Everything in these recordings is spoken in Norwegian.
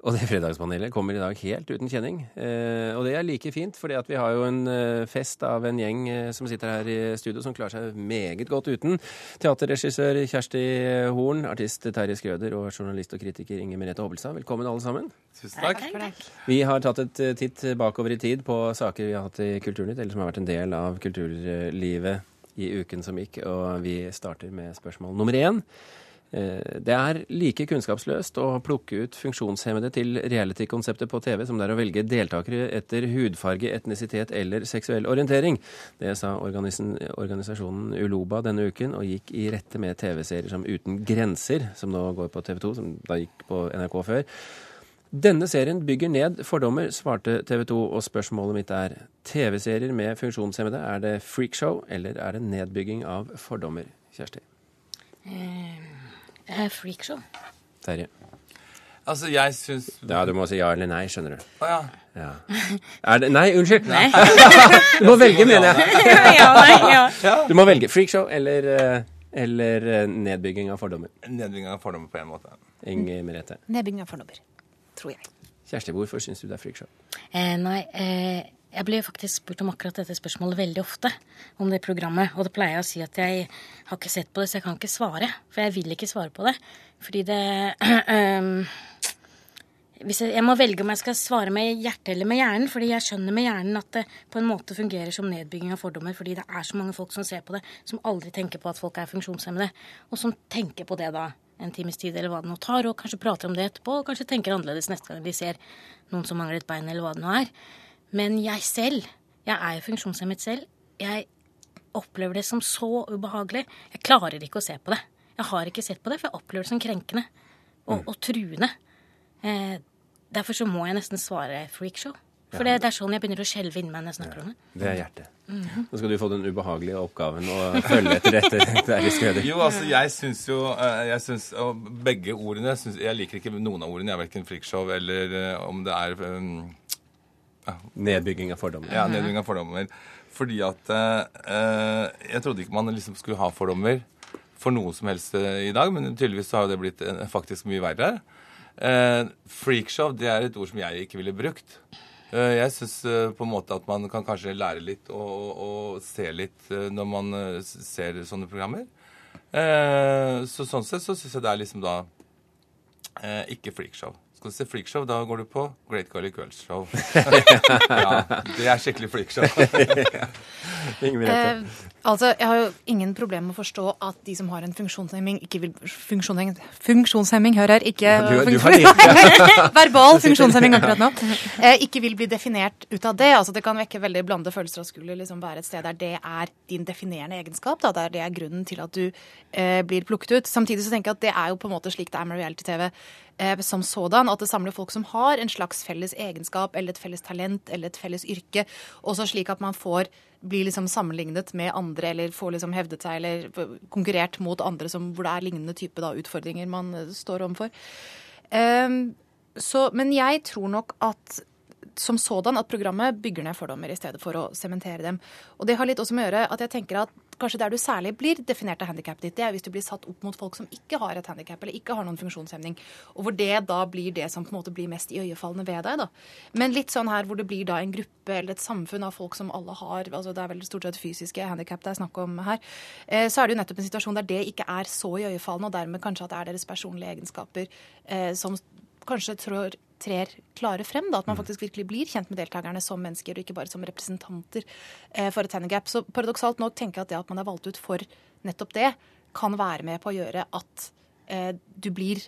Og det fredagspanelet kommer i dag helt uten kjenning. Eh, og det er like fint, fordi vi har jo en eh, fest av en gjeng eh, som sitter her i studio som klarer seg meget godt uten. Teaterregissør Kjersti Horn, artist Terje Skrøder og journalist og kritiker Inger Merete Hobbelstad. Velkommen alle sammen. Tusen takk. Vi har tatt et eh, titt bakover i tid på saker vi har hatt i Kulturnytt, eller som har vært en del av kulturlivet i uken som gikk, og vi starter med spørsmål nummer én. Eh, Det er like kunnskapsløst å plukke ut funksjonshemmede til reality-konseptet på TV som det er å velge deltakere etter hudfarge, etnisitet eller seksuell orientering. Det sa organisasjonen Uloba denne uken, og gikk i rette med TV-serier som Uten grenser, som nå går på TV 2, som da gikk på NRK før. Denne serien bygger ned fordommer, svarte TV 2, og spørsmålet mitt er TV-serier med funksjonshemmede, er det freakshow, eller er det nedbygging av fordommer? Kjersti? Eh, freakshow. Terje? Altså, jeg syns Ja, du må si ja eller nei, skjønner du. Å ja. Ja. Er det Nei, unnskyld! du må velge, mener jeg. ja, nei, ja. Du må velge freakshow eller, eh, eller eh, nedbygging av fordommer. Nedbygging av fordommer på en måte. Inger Merete. Nedbygging av fordommer, tror jeg. Kjersti, hvorfor syns du det er freakshow? Eh, nei, eh, jeg blir faktisk spurt om akkurat dette spørsmålet veldig ofte. Om det programmet. Og det pleier jeg å si at jeg har ikke sett på det, så jeg kan ikke svare. For jeg vil ikke svare på det. Fordi det ehm, hvis jeg, jeg må velge om jeg skal svare med hjertet eller med hjernen. fordi jeg skjønner med hjernen at det på en måte fungerer som nedbygging av fordommer. Fordi det er så mange folk som ser på det, som aldri tenker på at folk er funksjonshemmede. Og som tenker på det da en times tid eller hva det nå tar, og kanskje prater om det etterpå. Og kanskje tenker annerledes neste gang de ser noen som mangler et bein, eller hva det nå er. Men jeg selv, jeg er jo funksjonshemmet selv, jeg opplever det som så ubehagelig. Jeg klarer ikke å se på det. Jeg har ikke sett på det, for jeg opplever det som krenkende og, og truende. Eh, derfor så må jeg nesten svare freakshow. For det, det er sånn jeg begynner å skjelve inni meg når jeg snakker om det. Det er hjertet. Nå skal du få den ubehagelige oppgaven å følge etter dette. Der Jo, altså, jeg syns jo eh, jeg synes, Begge ordene synes, Jeg liker ikke noen av ordene. Jeg er verken freakshow eller eh, om det er um, Nedbygging av fordommer. Ja, nedbygging av fordommer. Fordi at eh, Jeg trodde ikke man liksom skulle ha fordommer for noe som helst eh, i dag, men tydeligvis så har det blitt eh, faktisk mye verre. Eh, freakshow det er et ord som jeg ikke ville brukt. Eh, jeg syns eh, på en måte at man kan kanskje lære litt og, og, se litt eh, når man eh, ser sånne programmer. Eh, så sånn sett så syns jeg det er liksom da eh, ikke freakshow. Skal du se freakshow, da går du på Great Garlic Girls Show. ja, det er skikkelig freakshow. Eh, altså, Jeg har jo ingen problem med å forstå at de som har en funksjonshemming, ikke vil Funksjonshemming, funksjonshemming hør her, ikke Du, du har litt Verbal funksjonshemming akkurat nå. Eh, ikke vil bli definert ut av det. altså Det kan vekke veldig blandede følelser å skulle liksom være et sted der det er din definerende egenskap. da, Der det er grunnen til at du eh, blir plukket ut. Samtidig så tenker jeg at det er jo på en måte slik det er med reality-TV som sådan. At det samler folk som har en slags felles egenskap eller et felles talent eller et felles yrke. Også slik at man får blir liksom sammenlignet med andre eller får liksom hevdet seg eller konkurrert mot andre som, hvor det er lignende type da, utfordringer man eh, står overfor. Um, så, men jeg tror nok at som sådan at programmet bygger ned fordommer i stedet for å sementere dem. Og det har litt også med å gjøre at jeg tenker at kanskje der du særlig blir definert av handikappet ditt, det er hvis du blir satt opp mot folk som ikke har et handikap eller ikke har noen funksjonshemning, og hvor det da blir det som på en måte blir mest iøynefallende ved deg. da. Men litt sånn her hvor det blir da en gruppe eller et samfunn av folk som alle har, altså det er vel stort sett fysiske handikap det er snakk om her, eh, så er det jo nettopp en situasjon der det ikke er så iøynefallende, og dermed kanskje at det er deres personlige egenskaper eh, som kanskje trår, trer klare frem. da, At man faktisk virkelig blir kjent med deltakerne som mennesker, og ikke bare som representanter eh, for et handikap. Så paradoksalt nok tenker jeg at det at man er valgt ut for nettopp det, kan være med på å gjøre at eh, du blir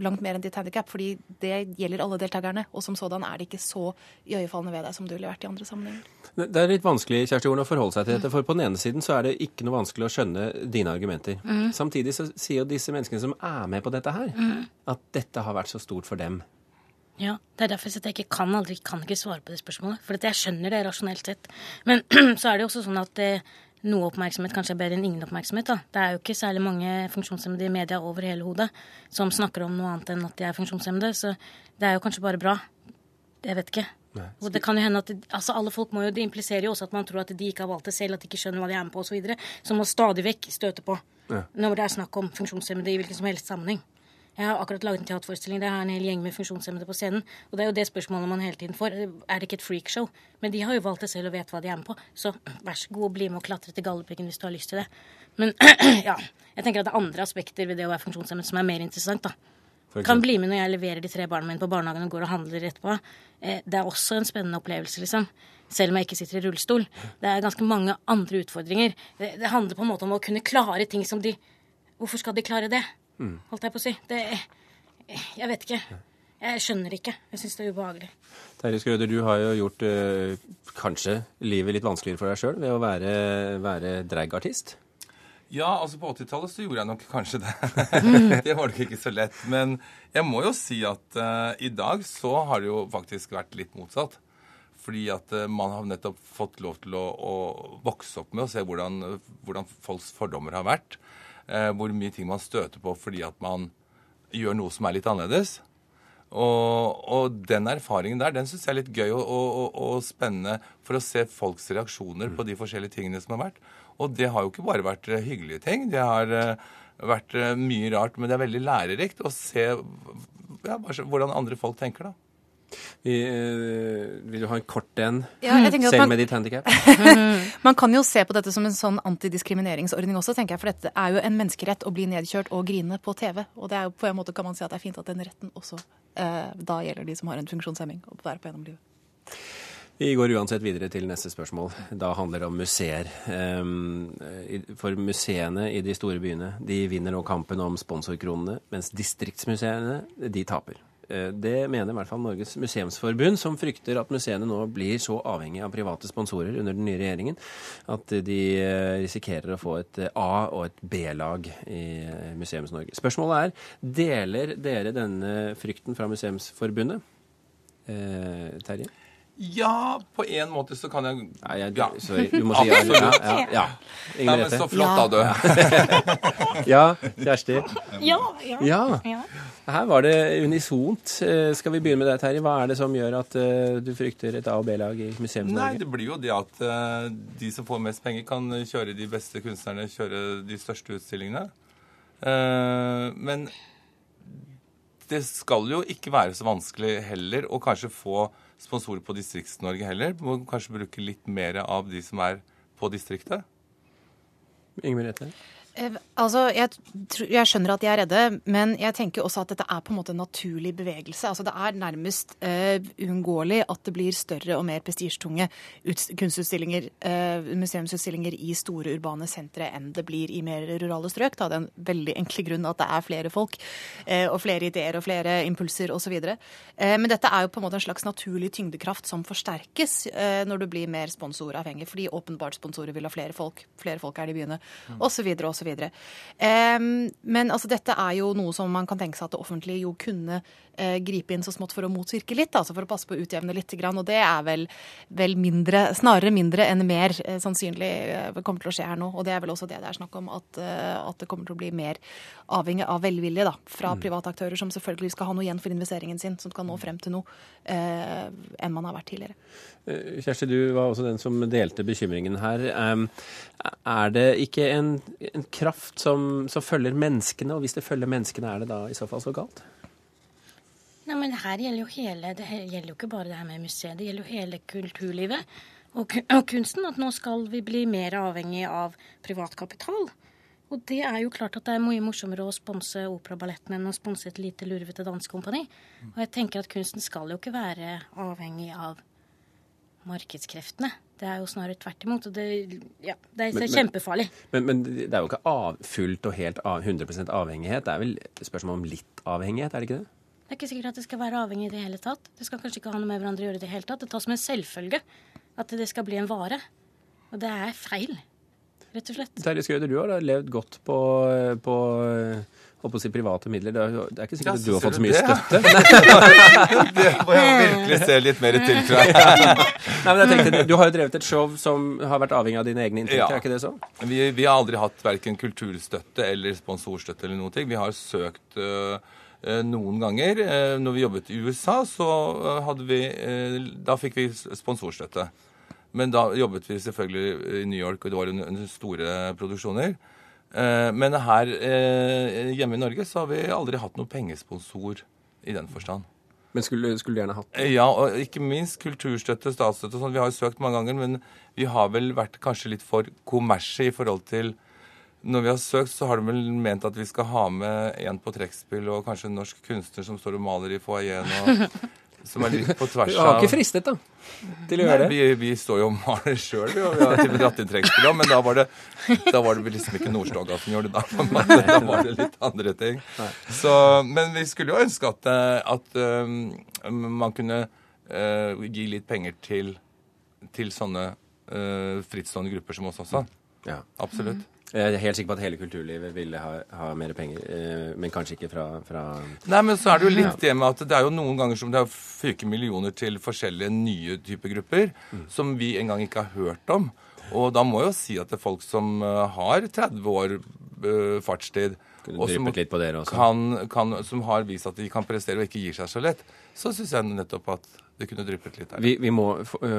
langt mer enn ditt handikap, fordi det gjelder alle deltakerne. Og som sådan er det ikke så iøynefallende ved deg som det ville vært i andre sammenhenger. Det er litt vanskelig Kjersti Horn, å forholde seg til dette. For på den ene siden så er det ikke noe vanskelig å skjønne dine argumenter. Samtidig så sier jo disse menneskene som er med på dette her, at dette har vært så stort for dem. Ja, Det er derfor jeg ikke kan aldri kan ikke svare på det spørsmålet. For jeg skjønner det rasjonelt sett. Men så er det jo også sånn at eh, noe oppmerksomhet kanskje er bedre enn ingen oppmerksomhet. da. Det er jo ikke særlig mange funksjonshemmede i media over hele hodet som snakker om noe annet enn at de er funksjonshemmede, så det er jo kanskje bare bra. Jeg vet ikke. Og det kan jo hende at det, altså alle folk må jo, Det impliserer jo også at man tror at de ikke har valgt det selv, at de ikke skjønner hva de er med på osv. Som må stadig vekk støte på Ja. når det er snakk om funksjonshemmede i hvilken som helst sammenheng. Jeg har akkurat laget en teaterforestilling Det er en hel gjeng med funksjonshemmede på scenen. Og det er jo det spørsmålet man hele tiden får. Er det ikke et freakshow? Men de har jo valgt det selv og vet hva de er med på. Så vær så god, bli med og klatre til Galdhøpiggen hvis du har lyst til det. Men ja, jeg tenker at det er andre aspekter ved det å være funksjonshemmet som er mer interessant, da. Kan bli med når jeg leverer de tre barna mine på barnehagen og går og handler etterpå. Eh, Det er også en spennende opplevelse, liksom. Selv om jeg ikke sitter i rullestol. Det er ganske mange andre utfordringer. Det, det handler på en måte om å kunne klare ting som de Hvorfor skal de klare det? Holdt jeg på å si. Det Jeg vet ikke. Jeg skjønner ikke. Jeg syns det er ubehagelig. Terje Skrøder, du har jo gjort øh, kanskje livet litt vanskeligere for deg sjøl ved å være, være dragartist. Ja, altså på 80-tallet så gjorde jeg nok kanskje det. det var nok ikke så lett. Men jeg må jo si at eh, i dag så har det jo faktisk vært litt motsatt. Fordi at eh, man har nettopp fått lov til å, å vokse opp med og se hvordan, hvordan folks fordommer har vært. Eh, hvor mye ting man støter på fordi at man gjør noe som er litt annerledes. Og, og den erfaringen der, den syns jeg er litt gøy og, og, og, spennende for å se folks reaksjoner på de forskjellige tingene som har vært. Og det har jo ikke bare vært eh, hyggelige ting. Det har eh, vært mye rart, men det er veldig lærerikt å se ja, hvordan andre folk tenker, da. Vi, eh, vil du ha en kort en? Ja, Selv man- med ditt handikap? Man kan jo se på dette som en sånn antidiskrimineringsordning også, tenker jeg. For dette er jo en menneskerett å bli nedkjørt og grine på TV. Og det er jo på en måte kan man si at det er fint at den retten også eh, da gjelder de som har en funksjonshemming og være på gjennom livet. Vi går uansett videre til neste spørsmål. Da handler det om museer. Ehm, For museene i de store byene de vinner nå kampen om sponsorkronene, mens distriktsmuseene de taper. Eh, Det mener i hvert fall Norges museumsforbund, som frykter at museene nå blir så avhengig av private sponsorer under den nye regjeringen at de eh, risikerer å få et eh, A- og et B-lag i Museums-Norge. Spørsmålet er deler dere denne frykten fra Museumsforbundet? Eh, Terje? Ja, på en måte så kan jeg Nei, jeg, Ja. sorry. Du må si ja. eller- ja, ja, ja. Nei, men så flott, da, du. Ja, Kjersti? Ja, ja. Ja. ja. Her var det unisont. Eh, Skal vi begynne med deg, Terje? Hva er det som gjør at eh, du frykter et A- og B-lag i Museums-Norge? Nei, det blir jo det at eh, de som får mest penger, kan kjøre de beste kunstnerne, kjøre de største utstillingene. Eh, men det skal jo ikke være så vanskelig heller å kanskje få sponsorer på Distrikts-Norge heller. Må kanskje bruke litt mer av de som er på distriktet. Inger Merete? Eh, Altså, jeg, jeg skjønner at de er redde, men jeg tenker også at dette er på en måte en naturlig bevegelse. Altså, det er nærmest uunngåelig at det blir større og mer prestisjetunge kunstutstillinger, uh, museumsutstillinger i store urbane sentre enn det blir i mer rurale strøk. Da. en veldig enkle grunn at det er flere folk uh, og flere ideer og flere impulser osv. Uh, men dette er jo på en måte en slags naturlig tyngdekraft som forsterkes når du blir mer sponsoravhengig, fordi åpenbart sponsorer vil ha flere folk. Flere folk er det i byene, osv. osv. Men altså, dette er jo noe som man kan tenke seg at det offentlige jo kunne gripe inn så smått for å motvirke litt, altså for å passe på å utjevne litt. Og det er vel, vel mindre, snarere mindre enn mer eh, sannsynlig eh, kommer til å skje her nå. Og det er vel også det det er snakk om, at, eh, at det kommer til å bli mer avhengig av velvilje da, fra private aktører som selvfølgelig skal ha noe igjen for investeringen sin, som skal nå frem til noe, eh, enn man har vært tidligere. Eh, Kjersti, du var også den som delte bekymringen her. Er det ikke en, en kraft som, som følger menneskene, og hvis det følger menneskene, er det da i så fall så galt? Nei, men her gjelder jo hele Det gjelder jo ikke bare det her med museet, det gjelder jo hele kulturlivet og, kunsten. At nå skal vi bli mer avhengig av privat kapital. Og det er jo klart at det er mye morsommere å sponse Operaballetten enn å sponse et lite lurvete dansekompani. Og jeg tenker at kunsten skal jo ikke være avhengig av markedskreftene. Det er jo snarere tvert imot. Og det, ja, det, er, Men- det men- kjempefarlig. Men, men det er jo ikke av, fullt og helt av, 100% avhengighet. Det er vel spørsmål om litt avhengighet, er det ikke det? Det er ikke sikkert at det skal være avhengig i det hele tatt. Det skal kanskje ikke ha noe med hverandre å gjøre i det hele tatt. Det tas som en selvfølge at det skal bli en vare. Og det er feil, rett og slett. Terje Skøyder, du har da levd godt på, på holdt på å si private midler. Det er, det er ikke sikkert Ja, at du har fått så mye det? støtte. Det må jeg virkelig se litt mer til, fra. Nei, men jeg tenkte, Du har jo drevet et show som har vært avhengig av dine egne inntekter, Ja. er ikke det sånn? Vi, vi har aldri hatt verken kulturstøtte eller sponsorstøtte eller noen ting. Vi har søkt øh, noen ganger. Eh, når vi jobbet i USA, så øh, hadde vi Da fikk vi sponsorstøtte. Men da jobbet vi selvfølgelig i New York, og det var under, store produksjoner. Eh, men her eh, hjemme i Norge så har vi aldri hatt noen pengesponsor i den forstand. Men skulle, skulle du gjerne hatt det? Eh, Ja, og ikke minst kulturstøtte, statsstøtte og sånn. Vi har jo søkt mange ganger, men vi har vel vært kanskje litt for kommersielle i forhold til Når vi har søkt, så har de vel ment at vi skal ha med en på trekkspill og kanskje en norsk kunstner som står og maler i foajeen, som er litt på tvers av Du har ikke fristet, da, til å gjøre det? vi, vi står jo og maler sjøl, og vi har dratt inn trekkspill òg, men da var det, da var det liksom ikke Nordstoga som gjorde det. Da, for da var det litt andre ting. Så, men vi skulle jo ønske at, eh, at um, man kunne uh, gi litt penger til, til sånne uh, frittstående grupper som oss også. Ja. Absolutt. Jeg er helt sikker på at hele kulturlivet ville ha, ha mer penger, eh, men kanskje ikke fra, fra Nei, men så er det jo litt det med at det er jo noen ganger som det er fyker millioner til forskjellige nye typer grupper som vi engang ikke har hørt om. Og da må jeg jo si at det er folk som eh, har 30 år eh, fartstid, og som, kan, kan, som har vist at de kan prestere og ikke gir seg så lett, så syns jeg nettopp at det kunne dryppet litt her. Vi, vi må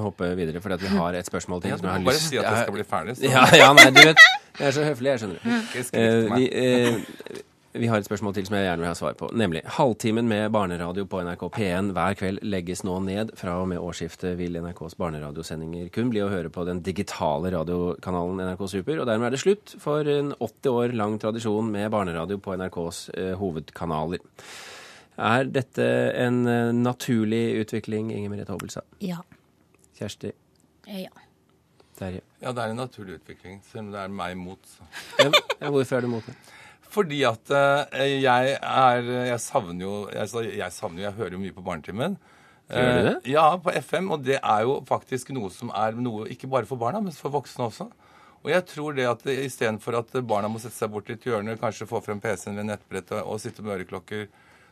hoppe videre, for vi har et spørsmål til. Ja, du må bare lyst- si at det skal bli ferdig. Så. Ja, ja, nei, du vet, jeg er så høflig, jeg skjønner det. Eh, meg. vi, eh, vi har et spørsmål til som jeg gjerne vil ha svar på. Nemlig halvtimen med barneradio på NRK P1 hver kveld legges nå ned. Fra og med årsskiftet vil NRKs barneradiosendinger kun bli å høre på den digitale radiokanalen NRK Super. Og dermed er det slutt for en 80 år lang tradisjon med barneradio på NRKs eh, hovedkanaler. Er dette en eh, naturlig utvikling, Inger Merete Hobbelstad? Ja. Kjersti? Eh, Ja. Terje? Ja, det er en naturlig utvikling, selv om det er meg imot. Ja, hvorfor er du imot det? Fordi at eh, jeg er Jeg savner jo jeg, jeg savner jo, jeg hører jo mye på Barnetimen. Gjør du det? Eh, ja, på FM. Og det er jo faktisk noe som er noe ikke bare for barna, men for voksne også. Og jeg tror det at istedenfor at barna må sette seg bort i et hjørne, kanskje få frem PC-en eller nettbrettet og sitte med øreklokker,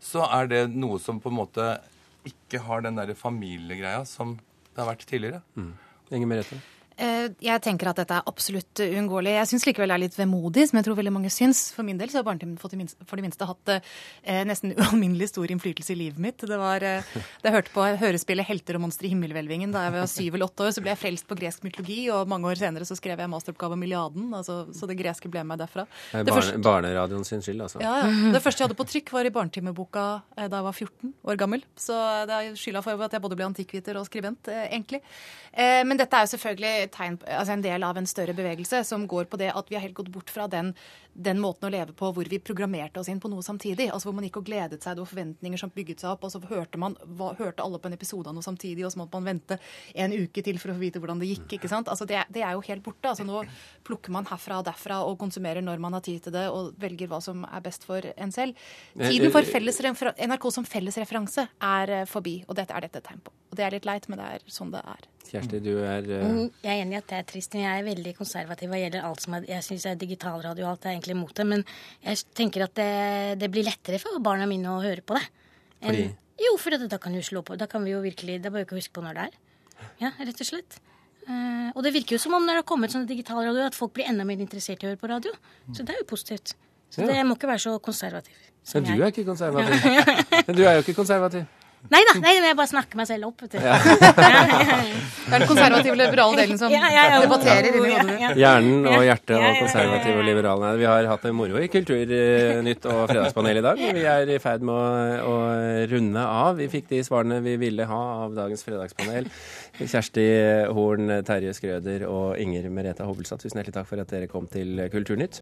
så er det noe som på en måte ikke har den derre familiegreia som det har vært tidligere. Inger Merete? Eh, Jeg tenker at dette er absolutt uunngåelig. Jeg syns likevel det er litt vemodig, som jeg tror veldig mange syns. For min del så har Barnetimen fått i minste- for det minste hatt eh, nesten ualminnelig stor innflytelse i livet mitt. Det var, eh, Da jeg hørte på hørespillet 'Helter og monstre i himmelhvelvingen' da jeg var syv eller åtte år, så ble jeg frelst på gresk mytologi, og mange år senere så skrev jeg masteroppgave om Iliaden, altså, så det greske ble med derfra. Det barne, første- barneradioen sin skyld, altså. ja, ja. Det første jeg hadde på trykk, var i barnetimeboka eh, da jeg var 14 år gammel. Så det er skylda for at jeg både ble antikviter og skribent, eh, egentlig. Eh, Men dette er jo selvfølgelig tegn, altså en del av en større bevegelse som går på det at vi har helt gått bort fra den, den måten å leve på hvor vi programmerte oss inn på noe samtidig. Altså Hvor man gikk og gledet seg, det var forventninger som bygget seg opp, og så hørte man hørte alle på en episode av noe samtidig, og så måtte man vente en uke til for å få vite hvordan det gikk. ikke sant? Altså det, det er jo helt borte. altså Nå plukker man herfra og derfra og konsumerer når man har tid til det, og velger hva som er best for en selv. Tiden for NRK som felles referanse er eh, forbi, og dette er dette et tegn på. Og Det er litt leit, men det er sånn det er. Kjersti, du er Mm, Jeg er enig i at det er trist, men jeg er veldig konservativ hva gjelder alt som er Jeg syns digitalradio og alt er egentlig imot det, men jeg tenker at det, det blir lettere for barna mine å høre på det. En, Fordi? Jo, for at da kan jo slå på. Da kan vi jo virkelig Da bør vi ikke huske på når det er. Ja, rett og slett. Uh, og det virker jo som om når det har kommet sånne digitalradio, at folk blir enda mer interessert i å høre på radio. Så det er jo positivt. Så Ja. det må ikke være så konservativ. Men du er ikke konservativ. Men du er jo ikke konservativ. Nei da, nei, jeg bare snakker meg selv opp, vet du. Det er den konservative liberale delen som Ja, ja, ja. debatterer inni Ja, hodet ja. Hjernen og hjertet Ja, ja, og ja, ja, konservativ og liberale. Vi har hatt det moro i Kulturnytt og Fredagspanel i dag. Vi er i ferd med å, å runde av. Vi fikk de svarene vi ville ha av dagens fredagspanel. Kjersti Horn, Terje Skrøder og Inger Merete Hobbelstad, tusen hjertelig takk for at dere kom til Kulturnytt.